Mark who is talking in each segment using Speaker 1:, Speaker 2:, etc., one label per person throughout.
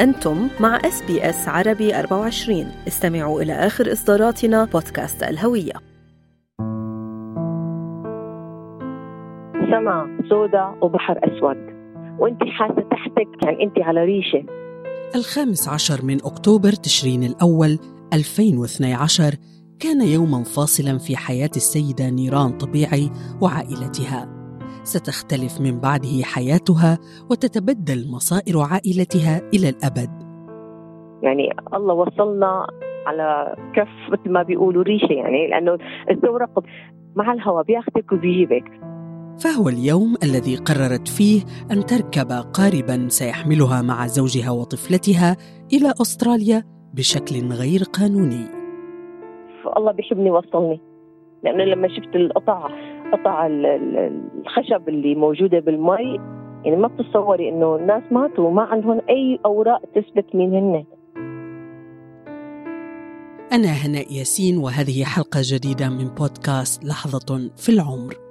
Speaker 1: أنتم مع SBS عربي 24 استمعوا إلى آخر إصداراتنا بودكاست الهوية.
Speaker 2: سما سوداء وبحر أسود. وأنت حاسة تحتك يعني أنت على ريشة.
Speaker 3: الخامس عشر من أكتوبر تشرين الأول 2012 كان يوما فاصلا في حياة السيدة نيران طبيعي وعائلتها. ستختلف من بعده حياتها وتتبدل مصائر عائلتها إلى الأبد.
Speaker 2: يعني الله وصلنا على كف مثل ما بيقولوا ريشة يعني لأنه الزورق مع الهواء بياخذك وبيجيبك.
Speaker 3: فهو اليوم الذي قررت فيه أن تركب قاربا سيحملها مع زوجها وطفلتها إلى أستراليا بشكل غير قانوني.
Speaker 2: فالله بيحبني وصلني لأنه لما شفت القطع قطع الخشب اللي موجودة بالمي. يعني ما بتتصوري إنه الناس ماتوا وما عندهم أي أوراق تثبت مين هن.
Speaker 3: أنا هناء ياسين وهذه حلقة جديدة من بودكاست لحظة في العمر.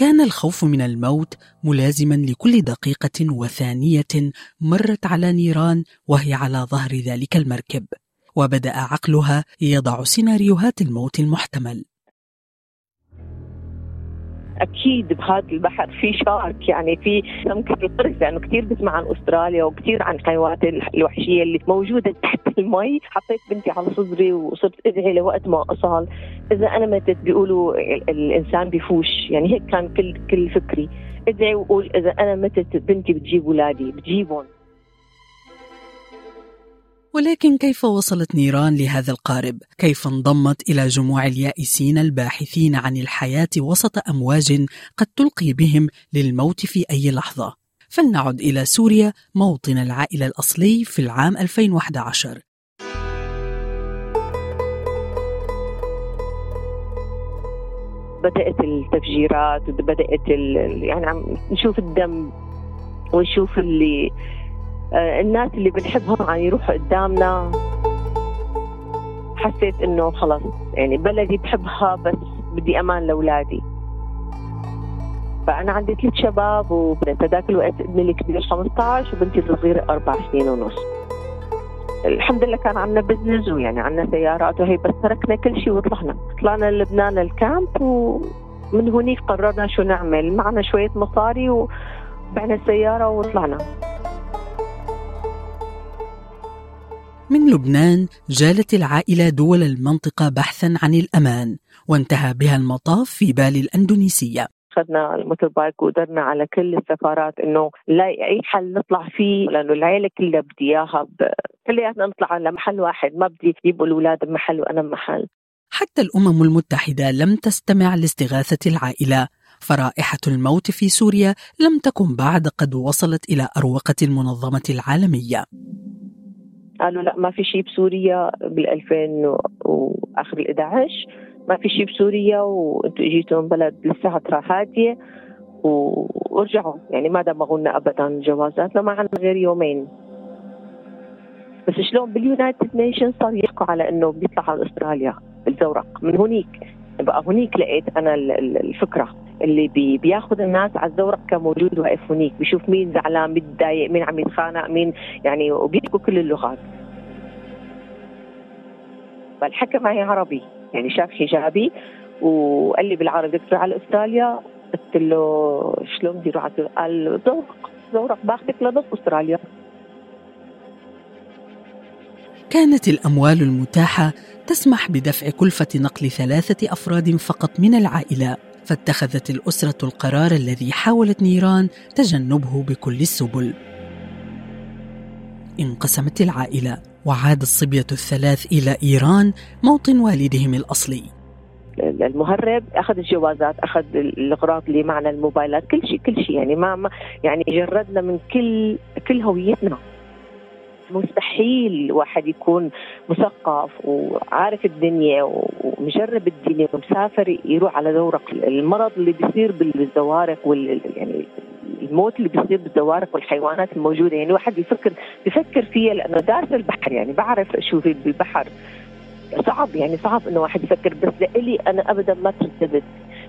Speaker 3: كان الخوف من الموت ملازما لكل دقيقة وثانية مرت على نيران وهي على ظهر ذلك المركب وبدأ عقلها يضع سيناريوهات الموت المحتمل.
Speaker 2: أكيد بهذا البحر في شارك يعني في سمكه القرش لأنه كثير بسمع عن أستراليا وكثير عن الحيوانات الوحشية اللي موجودة تحت المي. حطيت بنتي على صدري وصرت أدعي لوقت ما اصل إذا أنا متت بيقولوا الإنسان بيفوش يعني هيك كان كل كل فكري. أدعي وقول إذا أنا متت بنتي بتجيب اولادي بتجيبهم.
Speaker 3: ولكن كيف وصلت نيران لهذا القارب؟ كيف انضمت إلى جموع اليائسين الباحثين عن الحياة وسط أمواج قد تلقي بهم للموت في أي لحظة؟ فلنعد إلى سوريا موطن العائلة الأصلي في العام 2011
Speaker 2: بدأت التفجيرات وبدأت يعني عم نشوف الدم ونشوف اللي الناس اللي بنحبهم عم يروحوا قدامنا. حسيت إنه خلص يعني بلدي بحبها بس بدي أمان لأولادي. فأنا عندي ثلاث شباب وبهذاك الوقت ابني الكبير 15 وبنتي الصغيره أربع سنين ونص. الحمد لله كان عندنا business ويعني عندنا سيارات وهي بس تركنا كل شيء وطلعنا. طلعنا لبنان ال camp ومن هنيك قررنا شو نعمل. معنا شوية مصاري وبعنا السيارة وطلعنا.
Speaker 3: من لبنان جالت العائلة دول المنطقة بحثا عن الأمان وانتهى بها المطاف في بالي الأندونيسية.
Speaker 2: أخذنا الموتور بايك ودرنا على كل السفارات إنه نلاقي أي حل نطلع فيه لأنه العيلة كلها بدي إياها كلياتنا نطلع على محل واحد ما بدي يجيبوا الأولاد بمحل وأنا بمحل.
Speaker 3: حتى الأمم المتحدة لم تستمع لاستغاثة العائلة فرائحة الموت في سوريا لم تكن بعد قد وصلت إلى أروقة المنظمة العالمية.
Speaker 2: قالوا لا ما في شيء بسوريا بال 2000 وآخر ال 11 ما في شيء بسوريا وأنتم اجيتوا من بلد لسه هادية ورجعوا يعني ما دمغونا ابدا جوازاتنا ما عندنا غير يومين. بس شلون بال United Nations صاروا يحكوا على إنه بيطلع على أستراليا الزورق من هنيك. بقى هنيك لقيت أنا الفكرة. اللي بي بياخذ الناس على الزورق كموجود هنيك بيشوف مين زعلان متضايق مين عم يتخانق مين يعني وبيحكوا كل اللغات. فالحكى معي عربي يعني شاف حجابي وقال لي بالعربي بدك على أستراليا؟ قلت له شلون بدي أروح قال زورق زورق باخذك لنص أستراليا.
Speaker 3: كانت الأموال المتاحة تسمح بدفع كلفة نقل ثلاثة أفراد فقط من العائلة. فاتخذت الأسرة القرار الذي حاولت نيران تجنبه بكل السبل. انقسمت العائلة وعاد الصبية الثلاث إلى إيران موطن والدهم الأصلي.
Speaker 2: المهرب أخذ الجوازات أخذ الأغراض اللي معنا الموبايلات كل شيء كل شيء. يعني ما يعني جردنا من كل كل هويتنا. مستحيل واحد يكون مثقف وعارف الدنيا ومجرب الدنيا ومسافر يروح على زورق المرض اللي بيصير بالزوارق وال يعني الموت اللي بيصير بالزوارق والحيوانات الموجودة. يعني واحد يفكر بفكر فيها لأنه دارس البحر. يعني بعرف شو في بالبحر. صعب يعني صعب إنه واحد يفكر. بس لإلي أنا ابدا ما ترددت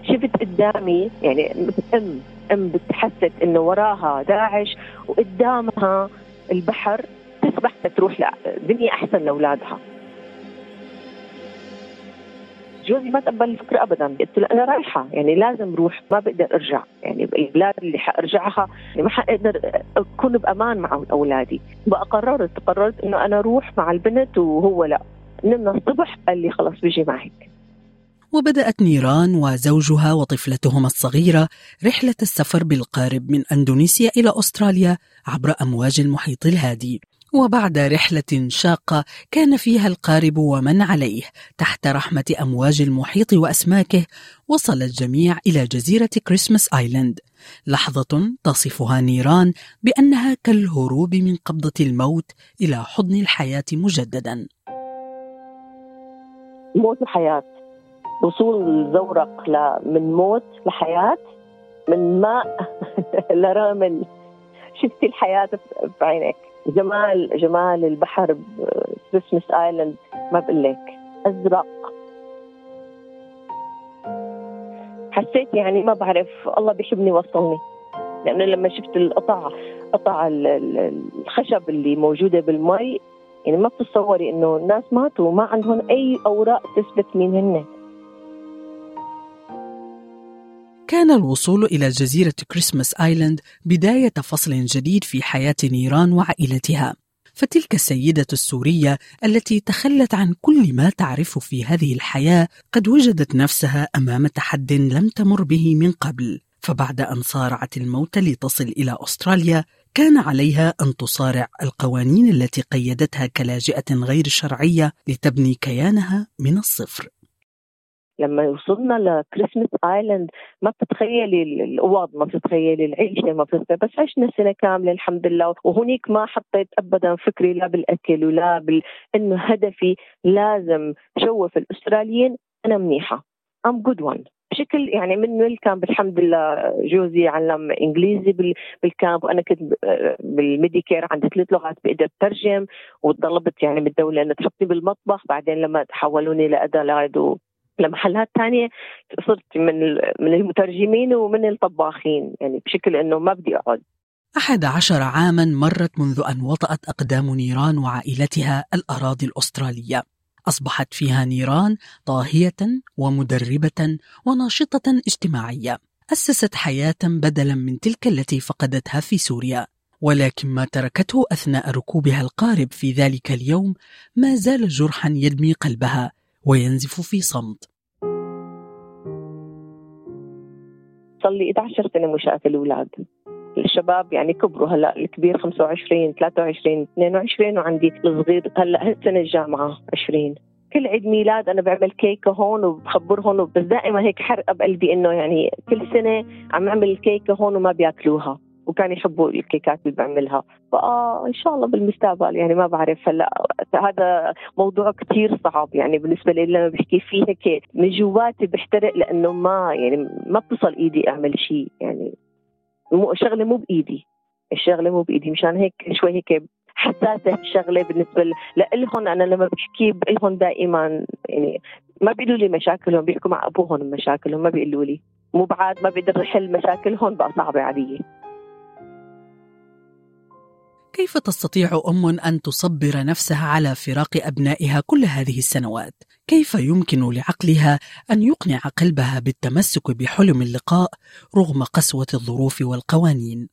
Speaker 2: شفت قدامي يعني أم أم بتحسس إنه وراها داعش وقدامها البحر. تسبح تروح لدنيا أحسن لأولادها. جوزي ما تقبل الفكرة أبدا. قلت له أنا رايحة. يعني لازم روح. ما بقدر أرجع. يعني البلاد اللي حأرجعها. يعني ما حقدر أكون بأمان مع أولادي. بقى قررت قررت إنه أنا أروح مع البنت وهو لا. نمنا الصبح قال لي خلاص بيجي معك.
Speaker 3: وبدأت نيران وزوجها وطفلتهما الصغيرة رحلة السفر بالقارب من أندونيسيا إلى أستراليا عبر أمواج المحيط الهادي. وبعد رحلة شاقة كان فيها القارب ومن عليه تحت رحمة أمواج المحيط وأسماكه وصل الجميع إلى جزيرة كريسماس آيلاند. لحظة تصفها نيران بأنها كالهروب من قبضة الموت إلى حضن الحياة مجددا.
Speaker 2: موت وحياة وصول زورق من موت لحياة من ماء لرامل شفتي الحياة بعينك جمال جمال البحر كريسمس آيلاند ما بقول لك أزرق. حسيت يعني ما بعرف الله بيحبني وصلني لأنه لما شفت القطع قطع الخشب اللي موجودة بالمي يعني ما بتتصوري إنه الناس ماتوا ما عندهم أي أوراق تثبت مين هن.
Speaker 3: كان الوصول إلى جزيرة كريسماس آيلاند بداية فصل جديد في حياة نيران وعائلتها. فتلك السيدة السورية التي تخلت عن كل ما تعرف في هذه الحياة قد وجدت نفسها أمام تحد لم تمر به من قبل. فبعد أن صارعت الموت لتصل إلى أستراليا كان عليها أن تصارع القوانين التي قيدتها كلاجئة غير شرعية لتبني كيانها من الصفر.
Speaker 2: لما وصلنا لكريسماس ايلاند ما بتتخيلي الأوض ما بتتخيلي العيشة ما بتتخيلي بس عشنا سنة كاملة الحمد لله. وهنيك ما حطيت ابدا فكري لا بالأكل ولا بال إنه هدفي لازم شوف الأستراليين. أنا منيحة. I'm good one بشكل يعني من ال camp الحمد لله. جوزي علم إنجليزي بال camp وأنا كنت بال Medicare عندي ثلاث لغات بقدر أترجم وطلبت يعني من الدولة انها تحطني بالمطبخ. بعدين لما تحولوني لأدلايد لمحلات ثانية صرت من من المترجمين ومن الطباخين يعني بشكل إنه ما بدي أقعد.
Speaker 3: أحد عشر عاما مرت منذ أن وطأت أقدام نيران وعائلتها الأراضي الأسترالية. أصبحت فيها نيران طاهية ومدربة وناشطة اجتماعية. أسست حياة بدلا من تلك التي فقدتها في سوريا. ولكن ما تركته أثناء ركوبها القارب في ذلك اليوم ما زال جرحا يدمي قلبها وينزف في صمت.
Speaker 2: صار لي 11 سنة مشاة الأولاد. الشباب يعني كبروا هلأ الكبير 25 23 22 وعندي الصغير هلأ هالسنه الجامعة 20 كل عيد ميلاد أنا بعمل كيكة هون وبخبرهم بس دائما هيك حرقه بقلبي إنه يعني كل سنة عم أعمل كيكة هون وما بياكلوها. وكان يحبوا الكيكات اللي بعملها. فان شاء الله بالمستقبل يعني ما بعرف. هلا هذا موضوع كثير صعب يعني بالنسبة لي لما بحكي فيه هيك من جواتي بحترق لأنه ما يعني ما بتصل إيدي أعمل شيء يعني مو شغلة مو بإيدي. الشغلة مو بإيدي. مشان هيك شوي هيك حساسة الشغلة بالنسبة لهم أنا لما بحكي لهم دائما يعني ما بيقولوا لي مشاكلهم بيحكوا مع ابوهم مشاكلهم ما بيقولوا لي. مو بعد ما بقدر احل مشاكلهم بقى صعبة علي.
Speaker 3: كيف تستطيع أم أن تصبر نفسها على فراق أبنائها كل هذه السنوات؟ كيف يمكن لعقلها أن يقنع قلبها بالتمسك بحلم اللقاء رغم قسوة الظروف والقوانين؟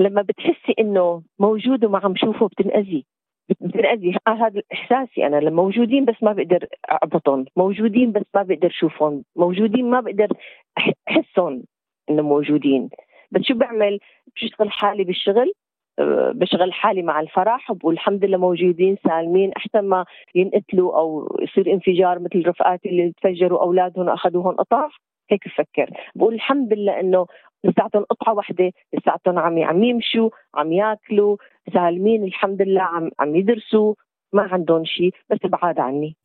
Speaker 2: لما بتحسي إنه موجود وما عم شوفه بتنأذي. بتنأذي. آه هذا إحساسي أنا. لما موجودين بس ما بقدر اعبطهم موجودين بس ما بقدر اشوفهم موجودين ما بقدر أحسهم انه موجودين. بس شو بعمل؟ بشتغل حالي بالشغل. بشغل حالي مع الفرح والحمد لله موجودين سالمين أحسن ما ينقتلوا أو يصير انفجار مثل رفقاتي اللي تفجروا أولادهم واخذوهم قطع هيك بفكر. بقول الحمد لله إنه لساتهم قطعة واحدة لساتهم عم عم يمشوا عم ياكلوا. سالمين الحمد لله عم عم يدرسوا. ما عندهم شيء بس بعاد عني.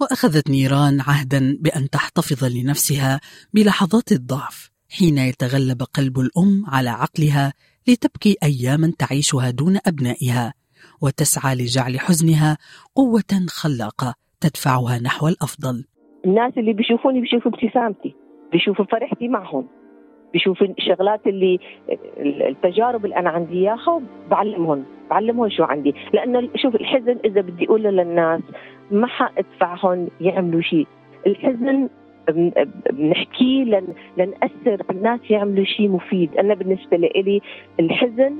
Speaker 3: وأخذت نيران عهدا بأن تحتفظ لنفسها بلحظات الضعف حين يتغلب قلب الأم على عقلها لتبكي أياما تعيشها دون أبنائها وتسعى لجعل حزنها قوة خلاقة تدفعها نحو الأفضل.
Speaker 2: الناس اللي بيشوفوني بيشوفوا ابتسامتي بيشوفوا فرحتي معهم بيشوفوا الشغلات اللي التجارب اللي أنا عندي إياها بعلمهم بعلمهم شو عندي. لأنه شوف الحزن إذا بدي أقوله للناس ما حأدفعهم يعملوا شيء. الحزن بنحكيه لن لنأثر في الناس يعملوا شيء مفيد. أنا بالنسبة لي الحزن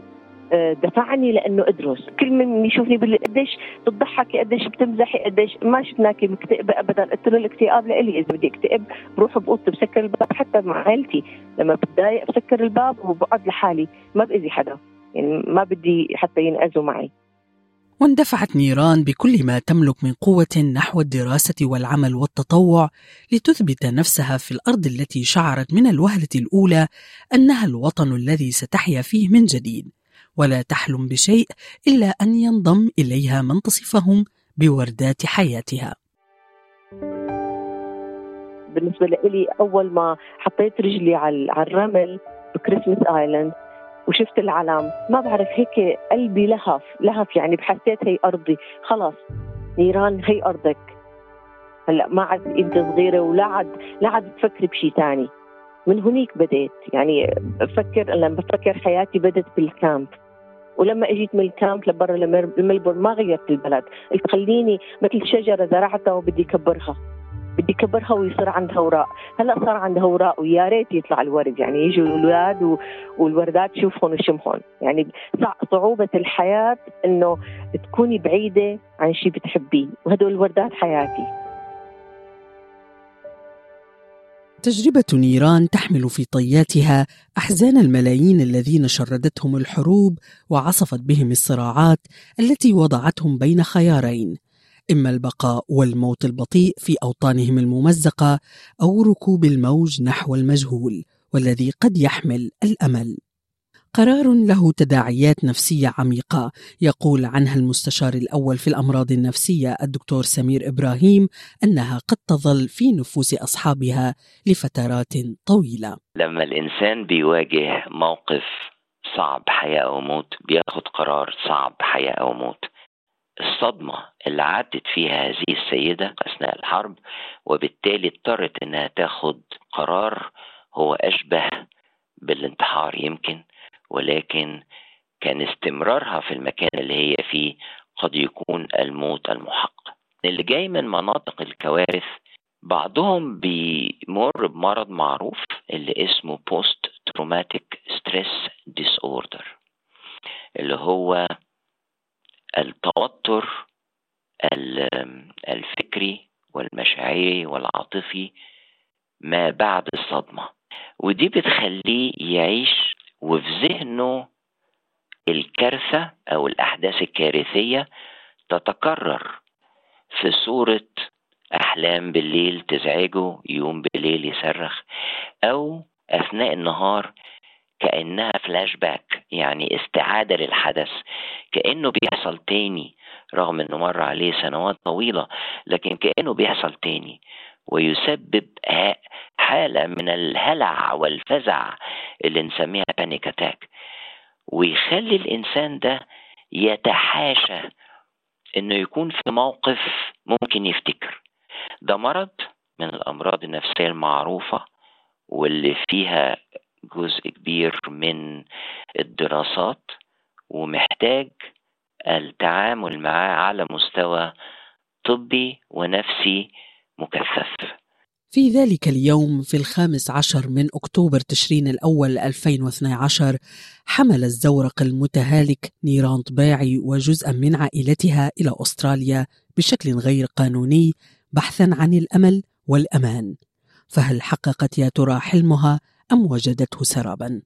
Speaker 2: آه، دفعني لأنه أدرس. كل من يشوفني قديش بتضحكي قديش بتمزحي قديش ما شفناكي مكتئبة ابدا. قلت له الاكتئاب لإلي. إذا بدي أكتئب بروح بأوضتي بسكر الباب. حتى مع عائلتي لما بتضايق بسكر الباب وبقعد لحالي. ما بأذي حدا. يعني ما بدي حتى ينأذوا معي.
Speaker 3: واندفعت نيران بكل ما تملك من قوة نحو الدراسة والعمل والتطوع لتثبت نفسها في الأرض التي شعرت من الوهلة الأولى أنها الوطن الذي ستحيا فيه من جديد. ولا تحلم بشيء إلا أن ينضم إليها من تصفهم بوردات حياتها.
Speaker 2: بالنسبة لي أول ما حطيت رجلي على الرمل بكريسمس آيلاند وشفت العلم ما بعرف هيك قلبي لهف لهف يعني بحسيت هي أرضي. خلاص نيران هي أرضك. هلا ما عاد إنت صغيرة ولا عاد لا عاد تفكري بشيء ثاني من هنيك بديت. يعني بفكر لما بفكر حياتي بدت بال camp. ولما إجيت من ال camp لبرا لملبورن ما غيرت البلد. قلت خليني مثل شجرة زرعتها وبدي كبرها. بدي كبرها ويصير عندها اوراق هلا صار عندها اوراق ويا ريت يطلع الورد. يعني يجوا الأولاد و... والوردات تشوفهم وشمهم. يعني صعوبة الحياة إنه تكوني بعيدة عن شيء بتحبيه. وهدول الوردات حياتي.
Speaker 3: تجربة نيران تحمل في طياتها أحزان الملايين الذين شردتهم الحروب وعصفت بهم الصراعات التي وضعتهم بين خيارين. إما البقاء والموت البطيء في أوطانهم الممزقة أو ركوب الموج نحو المجهول والذي قد يحمل الأمل. قرار له تداعيات نفسية عميقة يقول عنها المستشار الأول في الأمراض النفسية الدكتور سمير إبراهيم أنها قد تظل في نفوس أصحابها لفترات طويلة.
Speaker 4: لما الإنسان بيواجه موقف صعب حياة أو موت بياخد قرار صعب حياة أو موت. الصدمة اللي عدت فيها هذه السيدة أثناء الحرب وبالتالي اضطرت إنها تاخد قرار هو أشبه بالانتحار يمكن ولكن كان استمرارها في المكان اللي هي فيه قد يكون الموت المحقق اللي جاي من مناطق الكوارث بعضهم بيمر بمرض معروف اللي اسمه post traumatic stress disorder اللي هو التوتر الفكري والمشاعري والعاطفي ما بعد الصدمة. ودي بتخليه يعيش وفي ذهنه الكارثة أو الأحداث الكارثية تتكرر في صورة أحلام بالليل تزعجه يوم بالليل يصرخ أو أثناء النهار كأنها فلاش باك يعني استعادة للحدث كأنه بيحصل تاني رغم أنه مر عليه سنوات طويلة لكن كأنه بيحصل تاني ويسبب حالة من الهلع والفزع اللي نسميها panic attack ويخلي الإنسان ده يتحاشى إنه يكون في موقف ممكن يفتكر. ده مرض من الأمراض النفسية المعروفة واللي فيها جزء كبير من الدراسات ومحتاج التعامل معاه على مستوى طبي ونفسي مكثف.
Speaker 3: في ذلك اليوم في الخامس عشر من أكتوبر تشرين الأول 2012 حمل الزورق المتهالك نيران طباعي وجزءا من عائلتها إلى أستراليا بشكل غير قانوني بحثا عن الأمل والأمان. فهل حققت يا ترى حلمها؟ أم وجدته سرابا؟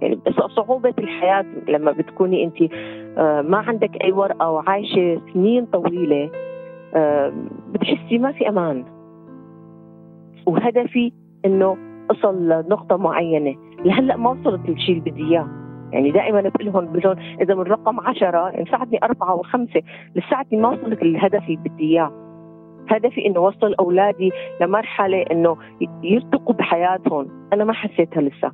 Speaker 2: يعني صعوبة الحياة لما بتكوني أنت آه، ما عندك أي ورقة وعايشة سنين طويلة بتحسي ما في أمان. وهدفي إنه أصل لنقطة معينة. لهلأ ما وصلت للشيء اللي بدي إياه. يعني دائما بقول لهم بقول إذا من رقم عشرة يعني ساعدني أربعة وخمسة لساعتني ما وصلت للهدف اللي بدي إياه. هدفي إنه وصل أولادي لمرحلة إنه يرتقوا بحياتهم. أنا ما حسيتها لسه.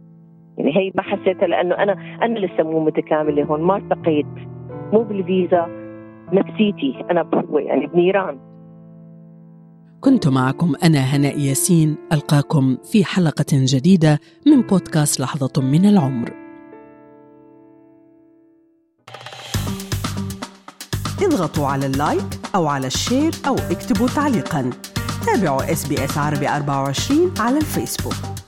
Speaker 2: يعني هي ما حسيتها لأنه أنا أنا لسه مو متكاملة هون. ما ارتقيت. مو بالفيزا. نفسيتي. أنا يعني بنيران.
Speaker 3: كنت معكم أنا هناء ياسين. ألقاكم في حلقة جديدة من بودكاست لحظة من العمر.
Speaker 5: اضغطوا على ال like أو على ال share أو اكتبوا تعليقاً. تابعوا SBS عربي 24 على الفيسبوك.